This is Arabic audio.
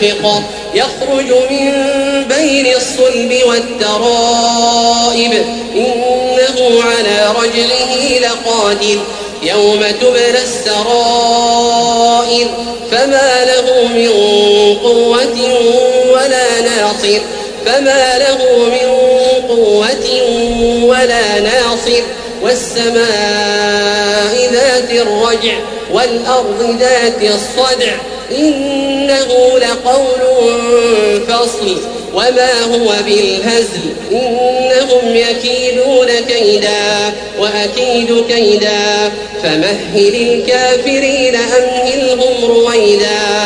دافق يخرج من بين الصلب والترائب إنه على رجله لقادر يوم تبلى السرائر فما له من قوة ولا ناصر فما له من قوة ولا ناصر والسماء ذات الرجع والأرض ذات الصدع إنه لقول فصل وما هو بالهزل إنهم يكيدون كيدا وأكيد كيدا فمهل الكافرين أمهلهم رويدا